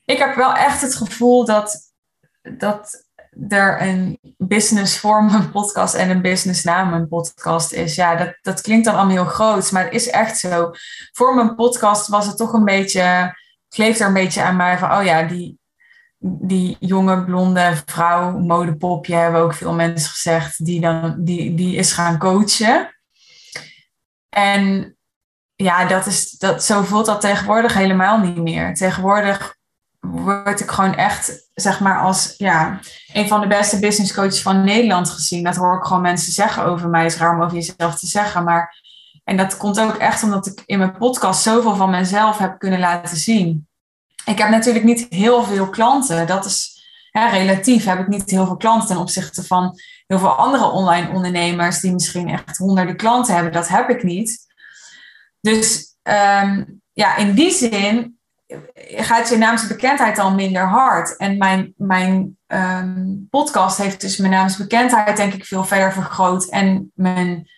Ik heb wel echt het gevoel dat, dat er een business voor mijn podcast en een business na mijn podcast is. Ja, dat, dat klinkt dan allemaal heel groot, maar het is echt zo. Voor mijn podcast was het toch een beetje, kleeft er een beetje aan mij van, oh ja, die, die jonge blonde vrouw, modepopje, hebben ook veel mensen gezegd, die, dan, die, die is gaan coachen. En ja, dat is, dat, zo voelt dat tegenwoordig helemaal niet meer. Tegenwoordig word ik gewoon echt, zeg maar, als ja, een van de beste business coaches van Nederland gezien. Dat hoor ik gewoon mensen zeggen over mij. Het is raar om over jezelf te zeggen, maar... En dat komt ook echt omdat ik in mijn podcast zoveel van mezelf heb kunnen laten zien. Ik heb natuurlijk niet heel veel klanten. Dat is hè, relatief. Heb ik niet heel veel klanten ten opzichte van heel veel andere online ondernemers die misschien echt honderden klanten hebben. Dat heb ik niet. Dus um, ja, in die zin gaat je naamsbekendheid al minder hard. En mijn, mijn um, podcast heeft dus mijn naamsbekendheid denk ik veel verder vergroot. En mijn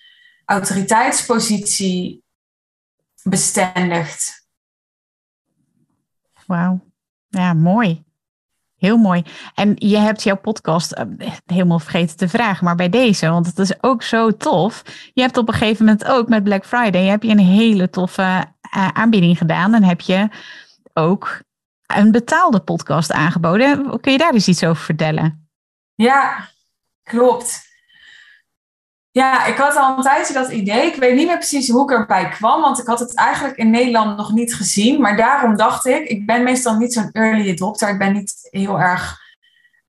autoriteitspositie bestendigt. Wauw. Ja, mooi. Heel mooi. En je hebt jouw podcast uh, helemaal vergeten te vragen, maar bij deze, want het is ook zo tof. Je hebt op een gegeven moment ook met Black Friday heb je een hele toffe uh, aanbieding gedaan. En heb je ook een betaalde podcast aangeboden. Kun je daar eens iets over vertellen? Ja, klopt. Ja, ik had al een tijdje dat idee. Ik weet niet meer precies hoe ik erbij kwam, want ik had het eigenlijk in Nederland nog niet gezien. Maar daarom dacht ik, ik ben meestal niet zo'n early adopter. Ik ben niet heel erg,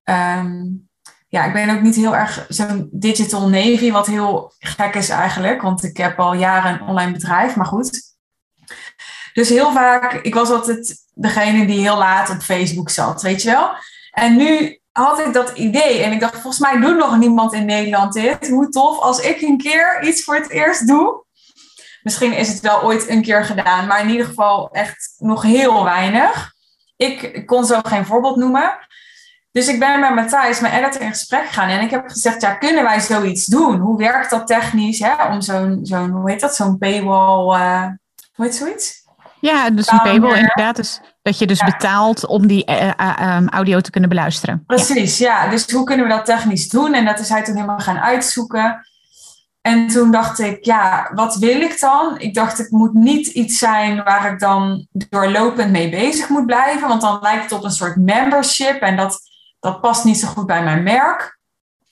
um, ja, ik ben ook niet heel erg zo'n digital navy, wat heel gek is eigenlijk. Want ik heb al jaren een online bedrijf, maar goed. Dus heel vaak, ik was altijd degene die heel laat op Facebook zat, weet je wel. En nu had ik dat idee en ik dacht, volgens mij doet nog niemand in Nederland dit. Hoe tof als ik een keer iets voor het eerst doe. Misschien is het wel ooit een keer gedaan, maar in ieder geval echt nog heel weinig. Ik kon zo geen voorbeeld noemen. Dus ik ben met Matthijs, mijn editor, in gesprek gegaan. En ik heb gezegd, ja, kunnen wij zoiets doen? Hoe werkt dat technisch? Hè? Om zo'n, zo'n hoe heet dat, zo'n paywall, uh, hoe heet zoiets? Ja, dus een paywall inderdaad. Dus dat je dus betaalt om die uh, uh, um, audio te kunnen beluisteren. Precies, ja. Dus hoe kunnen we dat technisch doen? En dat is hij toen helemaal gaan uitzoeken. En toen dacht ik, ja, wat wil ik dan? Ik dacht, het moet niet iets zijn waar ik dan doorlopend mee bezig moet blijven. Want dan lijkt het op een soort membership. En dat, dat past niet zo goed bij mijn merk.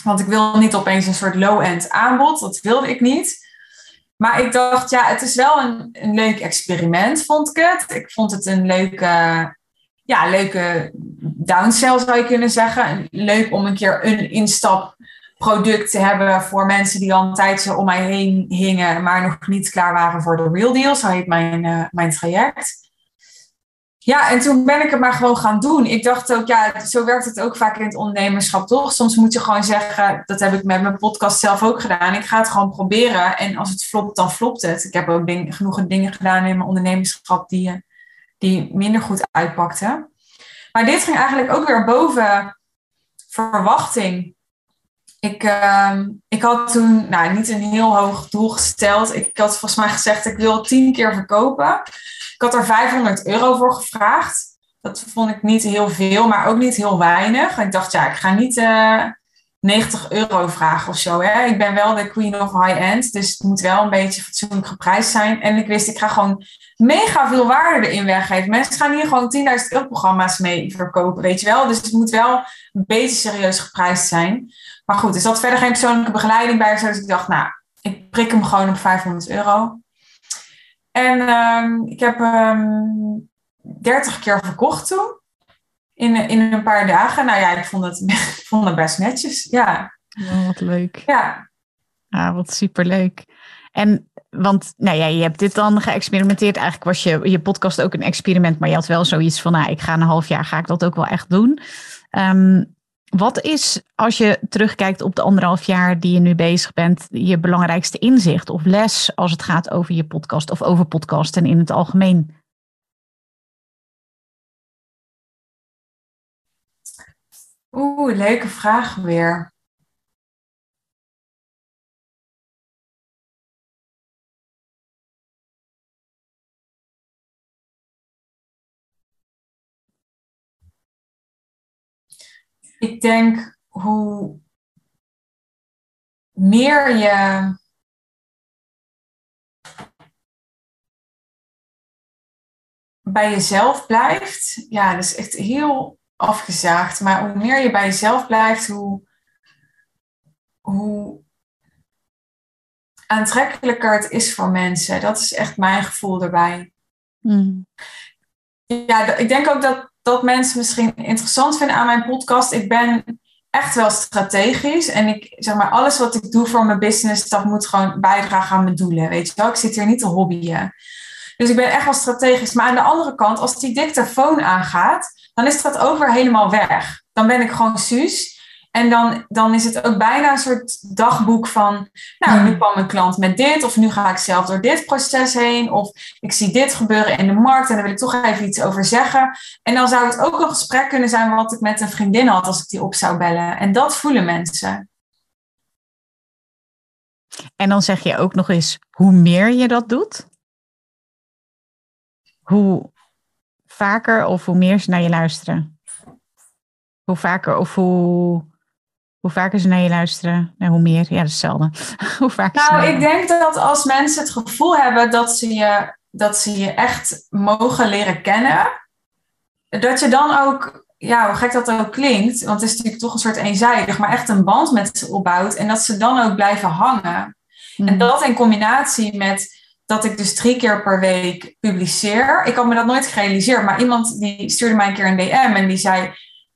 Want ik wil niet opeens een soort low-end aanbod. Dat wilde ik niet. Maar ik dacht, ja, het is wel een, een leuk experiment, vond ik het. Ik vond het een leuke, ja, leuke downsell, zou je kunnen zeggen. Leuk om een keer een instapproduct te hebben voor mensen die al een tijdje om mij heen hingen, maar nog niet klaar waren voor de real deal. Zo heet mijn, uh, mijn traject. Ja, en toen ben ik het maar gewoon gaan doen. Ik dacht ook, ja, zo werkt het ook vaak in het ondernemerschap, toch? Soms moet je gewoon zeggen, dat heb ik met mijn podcast zelf ook gedaan. Ik ga het gewoon proberen. En als het flopt, dan flopt het. Ik heb ook ding, genoeg dingen gedaan in mijn ondernemerschap die, die minder goed uitpakten. Maar dit ging eigenlijk ook weer boven verwachting. Ik, uh, ik had toen nou, niet een heel hoog doel gesteld. Ik had volgens mij gezegd, ik wil tien keer verkopen. Ik had er 500 euro voor gevraagd. Dat vond ik niet heel veel, maar ook niet heel weinig. Ik dacht, ja, ik ga niet uh, eh, 90 euro vragen of zo. Hè? Ik ben wel de queen of high-end, dus het moet wel een beetje fatsoenlijk geprijsd zijn. En ik wist, ik ga gewoon mega veel waarde erin weggeven. Mensen gaan hier gewoon 10.000 euro programma's mee verkopen, weet je wel. Dus het moet wel een beetje serieus geprijsd zijn. Maar goed, er zat verder geen persoonlijke begeleiding bij. Dus ik dacht, nou, ik prik hem gewoon op 500 euro. En um, ik heb um, 30 keer verkocht toen. In, in een paar dagen. Nou ja, ik vond het, ik vond het best netjes. Ja. Oh, wat leuk. Ja. Ah, wat superleuk. En want nou ja, je hebt dit dan geëxperimenteerd. Eigenlijk was je, je podcast ook een experiment, maar je had wel zoiets van, nou, ik ga een half jaar, ga ik dat ook wel echt doen. Um, wat is, als je terugkijkt op de anderhalf jaar die je nu bezig bent, je belangrijkste inzicht of les als het gaat over je podcast of over podcasten in het algemeen? Oeh, leuke vraag weer. Ik denk hoe meer je bij jezelf blijft, ja, dat is echt heel afgezaagd, maar hoe meer je bij jezelf blijft, hoe, hoe aantrekkelijker het is voor mensen. Dat is echt mijn gevoel erbij. Mm. Ja, ik denk ook dat dat mensen misschien interessant vinden aan mijn podcast. Ik ben echt wel strategisch. En ik zeg maar, alles wat ik doe voor mijn business, dat moet gewoon bijdragen aan mijn doelen. Weet je wel, ik zit hier niet te hobbyen. Dus ik ben echt wel strategisch. Maar aan de andere kant, als die dictafoon aangaat, dan is dat weer helemaal weg. Dan ben ik gewoon Suus. En dan, dan is het ook bijna een soort dagboek van, nou, nu kwam een klant met dit, of nu ga ik zelf door dit proces heen, of ik zie dit gebeuren in de markt en daar wil ik toch even iets over zeggen. En dan zou het ook een gesprek kunnen zijn wat ik met een vriendin had als ik die op zou bellen. En dat voelen mensen. En dan zeg je ook nog eens, hoe meer je dat doet, hoe vaker of hoe meer ze naar je luisteren. Hoe vaker of hoe hoe vaker ze naar je luisteren en hoe meer? Ja, dat is hetzelfde. hoe vaak nou, ik denk dat als mensen het gevoel hebben dat ze, je, dat ze je echt mogen leren kennen, dat je dan ook, ja, hoe gek dat ook klinkt, want het is natuurlijk toch een soort eenzijdig, maar echt een band met ze opbouwt en dat ze dan ook blijven hangen. En hmm. dat in combinatie met dat ik dus drie keer per week publiceer. Ik had me dat nooit gerealiseerd, maar iemand die stuurde mij een keer een DM en die zei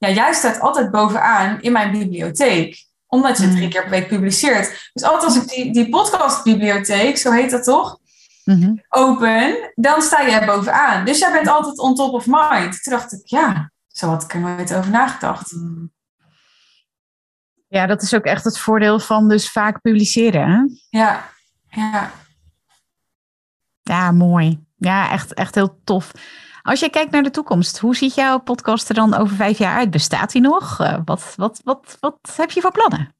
ja, jij staat altijd bovenaan in mijn bibliotheek. Omdat je drie hmm. keer per week publiceert. Dus altijd als ik die, die podcastbibliotheek, zo heet dat toch? Mm open, dan sta jij bovenaan. Dus jij bent altijd on top of mind. Toen dacht ik, ja, zo had ik er nooit over nagedacht. Ja, dat is ook echt het voordeel van dus vaak publiceren. Hè? Ja, ja. Ja, mooi. Ja, echt, echt heel tof. Als je kijkt naar de toekomst, hoe ziet jouw podcast er dan over vijf jaar uit? Bestaat die nog? Uh, wat, wat, wat, wat heb je voor plannen?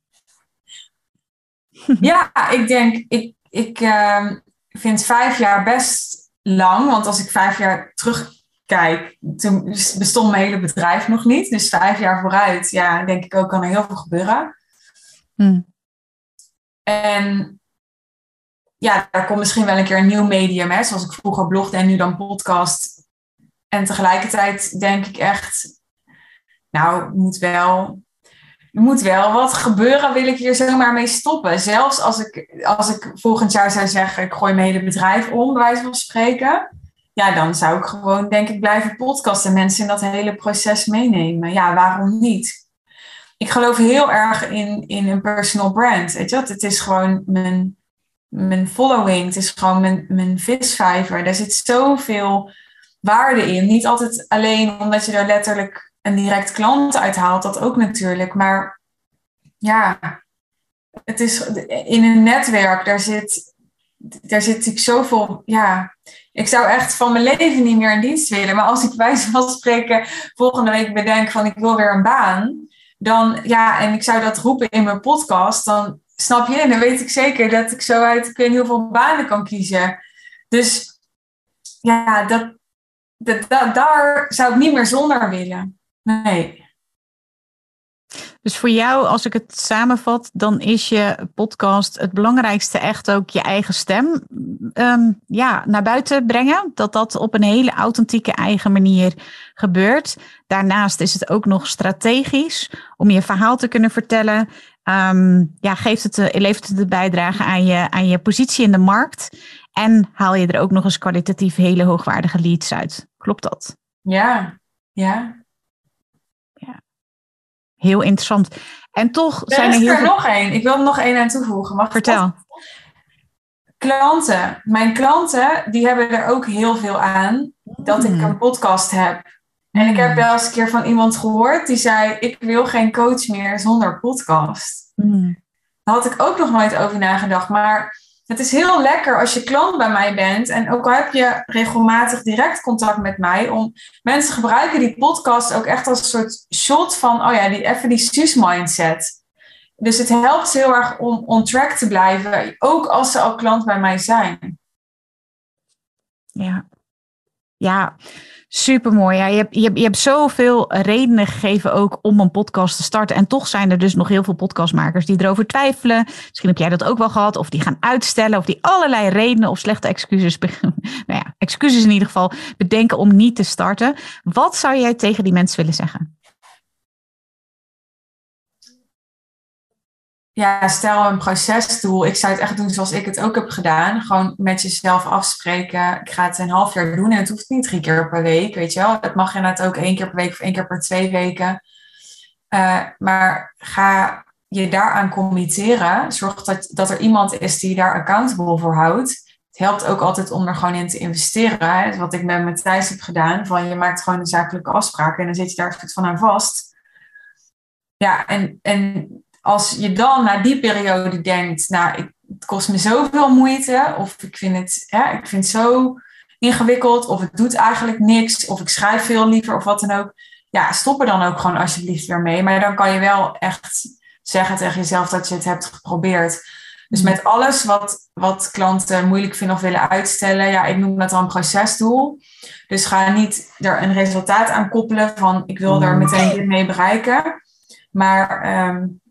Ja, ik denk, ik, ik uh, vind vijf jaar best lang. Want als ik vijf jaar terugkijk, toen bestond mijn hele bedrijf nog niet. Dus vijf jaar vooruit, ja, denk ik ook kan er heel veel gebeuren. Hmm. En ja, daar komt misschien wel een keer een nieuw medium, hè, zoals ik vroeger blogde en nu dan podcast. En tegelijkertijd denk ik echt, nou, moet wel, moet wel wat gebeuren, wil ik hier zomaar mee stoppen. Zelfs als ik, als ik volgend jaar zou zeggen, ik gooi mijn hele bedrijf om, bij van spreken. Ja, dan zou ik gewoon, denk ik, blijven podcasten en mensen in dat hele proces meenemen. Ja, waarom niet? Ik geloof heel erg in, in een personal brand. Weet je? Het is gewoon mijn, mijn following. Het is gewoon mijn, mijn visvijver. Daar zit zoveel waarde in. Niet altijd alleen omdat je er letterlijk een direct klant uithaalt, dat ook natuurlijk. Maar ja, het is in een netwerk, daar zit, daar zit ik zoveel, ja, ik zou echt van mijn leven niet meer in dienst willen. Maar als ik bij van spreken volgende week bedenk van ik wil weer een baan, dan ja, en ik zou dat roepen in mijn podcast, dan snap je, en dan weet ik zeker dat ik zo uit, ik weet hoeveel banen kan kiezen. Dus ja, dat, daar zou ik niet meer zonder willen. Nee. Dus voor jou, als ik het samenvat, dan is je podcast het belangrijkste echt ook je eigen stem ehm, ja, naar buiten brengen. Dat dat op een hele authentieke eigen manier gebeurt. Daarnaast is het ook nog strategisch om je verhaal te kunnen vertellen. Um, ja, geeft het, levert het de bijdrage aan je, aan je positie in de markt. En haal je er ook nog eens kwalitatief hele hoogwaardige leads uit. Klopt dat? Ja, ja. Heel interessant. En toch zijn er, er nog één. Ik wil er nog één aan toevoegen. Mag Vertel. Klanten. Mijn klanten, die hebben er ook heel veel aan dat ik hmm. een podcast heb. En ik heb hmm. wel eens een keer van iemand gehoord die zei: Ik wil geen coach meer zonder podcast. Mm. Daar had ik ook nog nooit over nagedacht. Maar het is heel lekker als je klant bij mij bent en ook al heb je regelmatig direct contact met mij, om mensen gebruiken die podcast ook echt als een soort shot van, oh ja, die, even die SUS-mindset. Dus het helpt heel erg om on track te blijven, ook als ze al klant bij mij zijn. Ja, ja. Super mooi. Ja, je, hebt, je, hebt, je hebt zoveel redenen gegeven ook om een podcast te starten. En toch zijn er dus nog heel veel podcastmakers die erover twijfelen. Misschien heb jij dat ook wel gehad. Of die gaan uitstellen. Of die allerlei redenen of slechte excuses. nou ja, excuses in ieder geval bedenken om niet te starten. Wat zou jij tegen die mensen willen zeggen? Ja, stel een procesdoel. Ik zou het echt doen zoals ik het ook heb gedaan. Gewoon met jezelf afspreken. Ik ga het een half jaar doen en het hoeft niet drie keer per week, weet je wel. Het mag inderdaad ook één keer per week of één keer per twee weken. Uh, maar ga je daaraan committeren. Zorg dat, dat er iemand is die je daar accountable voor houdt. Het helpt ook altijd om er gewoon in te investeren. Wat ik met Matthijs heb gedaan. Van je maakt gewoon een zakelijke afspraak en dan zit je daar van aan vast. Ja, en, en als je dan na die periode denkt, nou, ik, het kost me zoveel moeite, of ik vind het, ja, ik vind het zo ingewikkeld, of het doet eigenlijk niks, of ik schrijf veel liever, of wat dan ook. Ja, stop er dan ook gewoon alsjeblieft weer mee. Maar dan kan je wel echt zeggen tegen jezelf dat je het hebt geprobeerd. Dus met alles wat, wat klanten moeilijk vinden of willen uitstellen, ja, ik noem dat dan een procesdoel. Dus ga niet er een resultaat aan koppelen van ik wil er meteen dit mee bereiken. Maar um,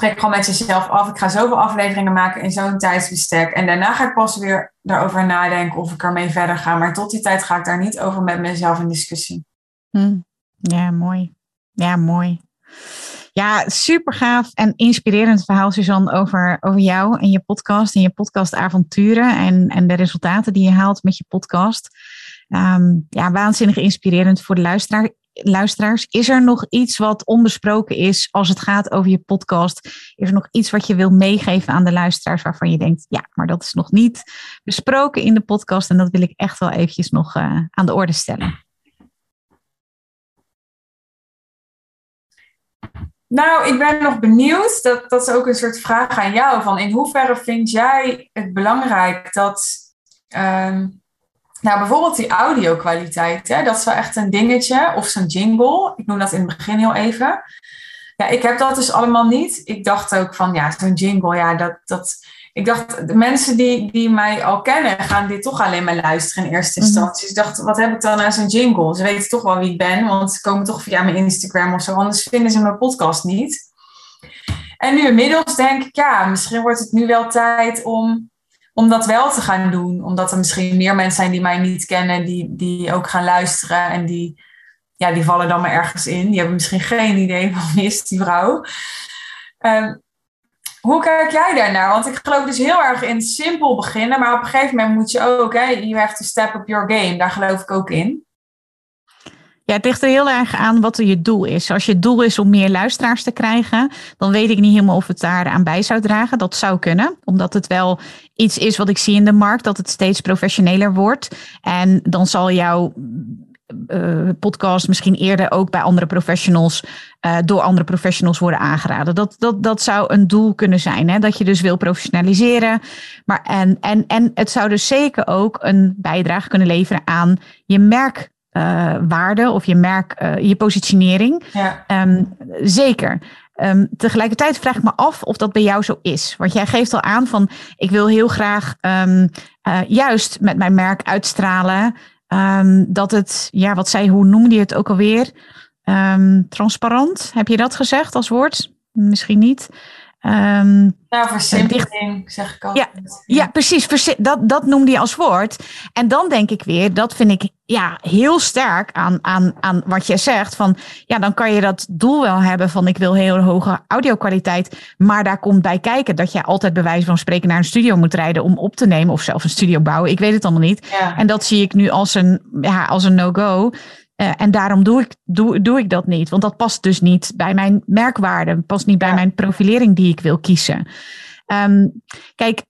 spreek gewoon met jezelf af. Ik ga zoveel afleveringen maken in zo'n tijdsbestek. En daarna ga ik pas weer daarover nadenken of ik ermee verder ga. Maar tot die tijd ga ik daar niet over met mezelf in discussie. Hm. Ja, mooi. Ja, mooi. Ja, super gaaf en inspirerend verhaal, Suzanne, over, over jou en je podcast en je podcastavonturen en, en de resultaten die je haalt met je podcast. Ehm, ja, waanzinnig inspirerend voor de luisteraar luisteraars, is er nog iets wat onbesproken is als het gaat over je podcast? Is er nog iets wat je wil meegeven aan de luisteraars waarvan je denkt, ja, maar dat is nog niet besproken in de podcast en dat wil ik echt wel eventjes nog eh, aan de orde stellen? Nou, ik ben nog benieuwd. Dat, dat is ook een soort vraag aan jou. Van in hoeverre vind jij het belangrijk dat ehm, nou, bijvoorbeeld die audio-kwaliteit, hè, dat is wel echt een dingetje. Of zo'n jingle. Ik noem dat in het begin heel even. Ja, ik heb dat dus allemaal niet. Ik dacht ook van, ja, zo'n jingle, ja, dat, dat... Ik dacht, de mensen die, die mij al kennen, gaan dit toch alleen maar luisteren in eerste Mhm. instantie. Dus ik dacht, wat heb ik dan aan zo'n jingle? Ze weten toch wel wie ik ben, want ze komen toch via mijn Instagram of zo. Anders vinden ze mijn podcast niet. En nu inmiddels denk ik, ja, misschien wordt het nu wel tijd om, om dat wel te gaan doen. Omdat er misschien meer mensen zijn die mij niet kennen, die, die ook gaan luisteren. En die, ja, die vallen dan maar ergens in. Die hebben misschien geen idee van wie is die vrouw. Ehm, hoe kijk jij daarnaar? Want ik geloof dus heel erg in simpel beginnen. Maar op een gegeven moment moet je ook, hè, you have to step up your game. Daar geloof ik ook in. Ja, het ligt er heel erg aan wat er je doel is. Als je doel is om meer luisteraars te krijgen, dan weet ik niet helemaal of het daar aan bij zou dragen. Dat zou kunnen, omdat het wel iets is wat ik zie in de markt, dat het steeds professioneler wordt. En dan zal jouw eh, podcast misschien eerder ook bij andere professionals, eh, door andere professionals worden aangeraden. Dat, dat, dat zou een doel kunnen zijn, hè? dat je dus wil professionaliseren. Maar en, en, en het zou dus zeker ook een bijdrage kunnen leveren aan je merk uh, waarde of je merk, uh, je positionering. Ja. Um, zeker. Um, tegelijkertijd vraag ik me af of dat bij jou zo is. Want jij geeft al aan van ik wil heel graag um, uh, juist met mijn merk uitstralen. dat het, ja, wat zei, hoe noemde je het ook alweer? transparant, heb je dat gezegd als woord? Misschien niet. Um, nou, versimpling, zeg ik altijd. Ja, ja precies. Dat, dat noemde je als woord. En dan denk ik weer, dat vind ik ja, heel sterk aan, aan, aan wat jij zegt. Van, ja, dan kan je dat doel wel hebben van ik wil heel hoge audio-kwaliteit. Maar daar komt bij kijken dat je altijd bij wijze van spreken naar een studio moet rijden om op te nemen. Of zelf een studio bouwen. Ik weet het allemaal niet. Ja. En dat zie ik nu als een, ja, als een no-go. Uh, en daarom doe ik, doe, doe ik dat niet. Want dat past dus niet bij mijn merkwaarde. Past niet bij Ja. mijn profilering die ik wil kiezen. Um, kijk,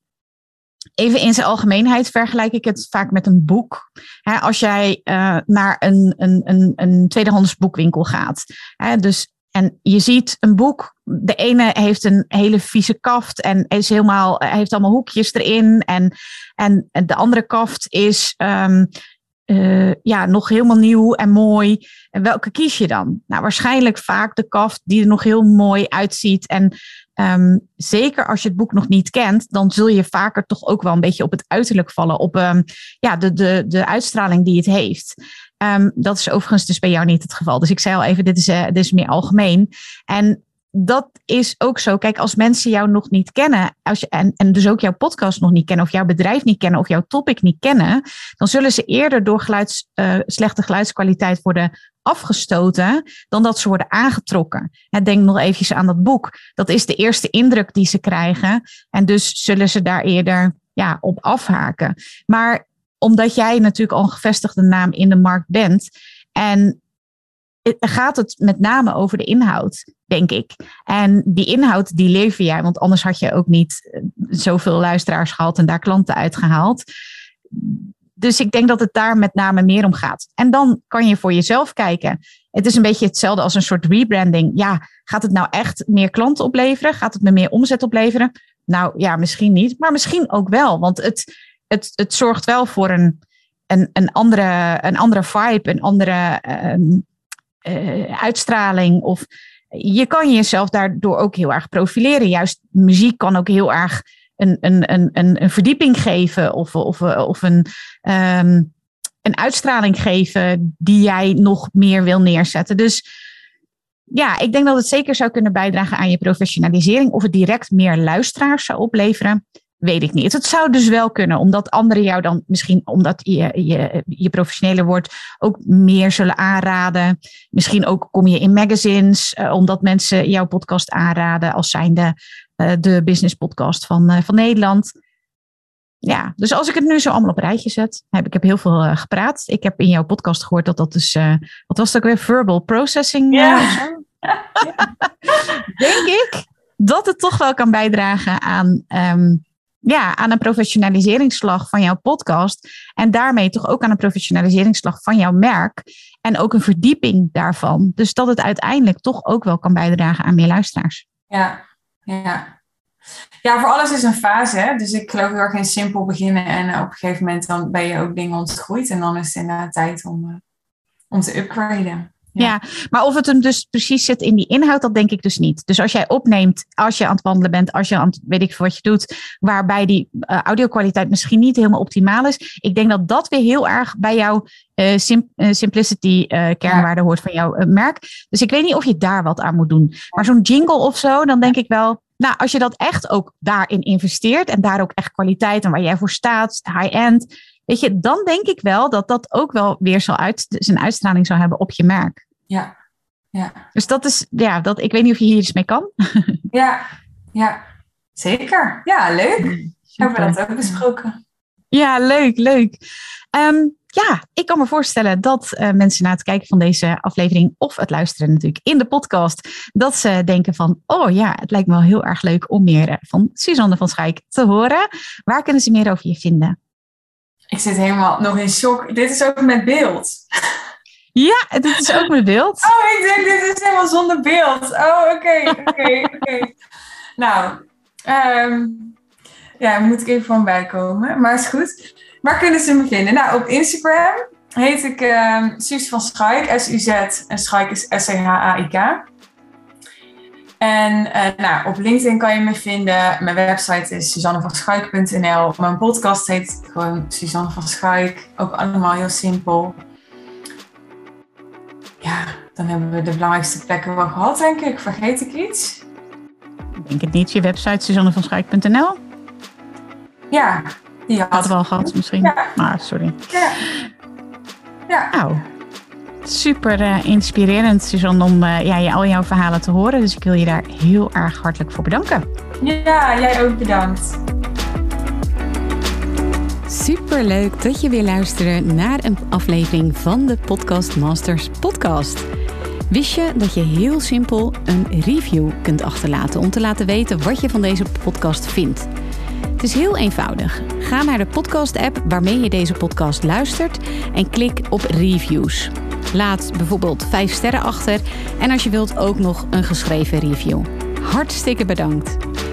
even in zijn algemeenheid vergelijk ik het vaak met een boek. He, als jij uh, naar een, een, een, een tweedehands boekwinkel gaat. He, dus, en je ziet een boek. De ene heeft een hele vieze kaft en is helemaal, heeft allemaal hoekjes erin. En, en de andere kaft is um, uh, ja, nog helemaal nieuw en mooi. En welke kies je dan? Nou, waarschijnlijk vaak de kaft die er nog heel mooi uitziet. En um, zeker als je het boek nog niet kent, dan zul je vaker toch ook wel een beetje op het uiterlijk vallen. Op um, ja, de, de, de uitstraling die het heeft. Um, dat is overigens dus bij jou niet het geval. Dus ik zei al even, dit is, uh, dit is meer algemeen. En dat is ook zo. Kijk, als mensen jou nog niet kennen, als je, en, en dus ook jouw podcast nog niet kennen, of jouw bedrijf niet kennen, of jouw topic niet kennen, dan zullen ze eerder door geluids, uh, slechte geluidskwaliteit worden afgestoten dan dat ze worden aangetrokken. En denk nog eventjes aan dat boek. Dat is de eerste indruk die ze krijgen. En dus zullen ze daar eerder ja, op afhaken. Maar omdat jij natuurlijk al een gevestigde naam in de markt bent en gaat het met name over de inhoud, denk ik. En die inhoud, die lever jij, want anders had je ook niet eh, zoveel luisteraars gehad en daar klanten uitgehaald. Dus ik denk dat het daar met name meer om gaat. En dan kan je voor jezelf kijken. Het is een beetje hetzelfde als een soort rebranding. Ja, gaat het nou echt meer klanten opleveren? Gaat het me meer omzet opleveren? Nou ja, misschien niet, maar misschien ook wel. Want het, het, het zorgt wel voor een, een, een, andere, een andere vibe, een andere um, uh, uitstraling. Of je kan jezelf daardoor ook heel erg profileren. Juist muziek kan ook heel erg een, een, een, een verdieping geven of, of, of een, um, een uitstraling geven die jij nog meer wil neerzetten. Dus ja, ik denk dat het zeker zou kunnen bijdragen aan je professionalisering. Of het direct meer luisteraars zou opleveren, weet ik niet. Het zou dus wel kunnen, omdat anderen jou dan misschien, omdat je, je, je professioneler wordt, ook meer zullen aanraden. Misschien ook kom je in magazines, uh, omdat mensen jouw podcast aanraden als zijnde uh, de business podcast van, uh, van Nederland. Ja, dus als ik het nu zo allemaal op een rijtje zet, heb ik heb heel veel gepraat. Ik heb in jouw podcast gehoord dat dat dus, wat was het ook weer, verbal processing? Ja. Denk ik dat het toch wel kan bijdragen aan um, ja, aan een professionaliseringsslag van jouw podcast. En daarmee toch ook aan een professionaliseringsslag van jouw merk. En ook een verdieping daarvan. Dus dat het uiteindelijk toch ook wel kan bijdragen aan meer luisteraars. Ja, ja. Ja, voor alles is een fase. Hè? Dus ik geloof heel erg in simpel beginnen. En op een gegeven moment dan ben je ook dingen ontgroeid. En dan is het inderdaad tijd om, uh, om te upgraden. Ja. maar of het hem dus precies zit in die inhoud, dat denk ik dus niet. Dus als jij opneemt, als je aan het wandelen bent, als je aan het, weet ik veel wat je doet, waarbij die uh, audio-kwaliteit misschien niet helemaal optimaal is. Ik denk dat dat weer heel erg bij jouw uh, sim, uh, simplicity kernwaarde hoort van jouw merk. Dus ik weet niet of je daar wat aan moet doen. Maar zo'n jingle of zo, dan denk ik wel, nou, als je dat echt ook daarin investeert en daar ook echt kwaliteit en waar jij voor staat, high-end, weet je, dan denk ik wel dat dat ook wel weer zal uit, zijn uitstraling zal hebben op je merk. Ja, ja. Dus dat is, ja, dat, ik weet niet of je hier iets mee kan. ja, ja, zeker. Ja, leuk. Hebben we dat ook besproken? Ja, leuk, leuk. Um, ja, ik kan me voorstellen dat uh, mensen na het kijken van deze aflevering of het luisteren natuurlijk in de podcast, dat ze denken van, oh ja, het lijkt me wel heel erg leuk om meer van Suzanne van Schaik te horen. Waar kunnen ze meer over je vinden? Ik zit helemaal nog in shock. Dit is ook met beeld. Ja, dit is ook met beeld. Oh, ik denk dit is helemaal zonder beeld. Oh, oké, oké, oké. Nou, um, ja, moet ik even van bijkomen. Maar is goed. Waar kunnen ze me vinden? Nou, op Instagram heet ik uh, Suus van Schaik, S-U-Z. En Schaik is S-C-H-A-I-K. En uh, nou, op LinkedIn kan je me vinden. Mijn website is suzannevanschaik.nl. Mijn podcast heet gewoon Suzanne van Schaik. Ook allemaal heel simpel. Ja, dan hebben we de belangrijkste plekken wel gehad, denk ik. Vergeet ik iets? Ik denk het niet. Je website suzannevanschaik.nl? Ja, die had. Hadden we al gehad misschien. Ja. Maar sorry. Ja. ja. Nou, super uh, inspirerend, Suzanne, om uh, ja, al jouw verhalen te horen. Dus ik wil je daar heel erg hartelijk voor bedanken. Ja, jij ook bedankt. Super leuk dat je weer luisterde naar een aflevering van de Podcast Masters podcast. Wist je dat je heel simpel een review kunt achterlaten om te laten weten wat je van deze podcast vindt? Het is heel eenvoudig. Ga naar de podcast-app waarmee je deze podcast luistert en klik op reviews. Laat bijvoorbeeld 5 sterren achter en als je wilt ook nog een geschreven review. Hartstikke bedankt.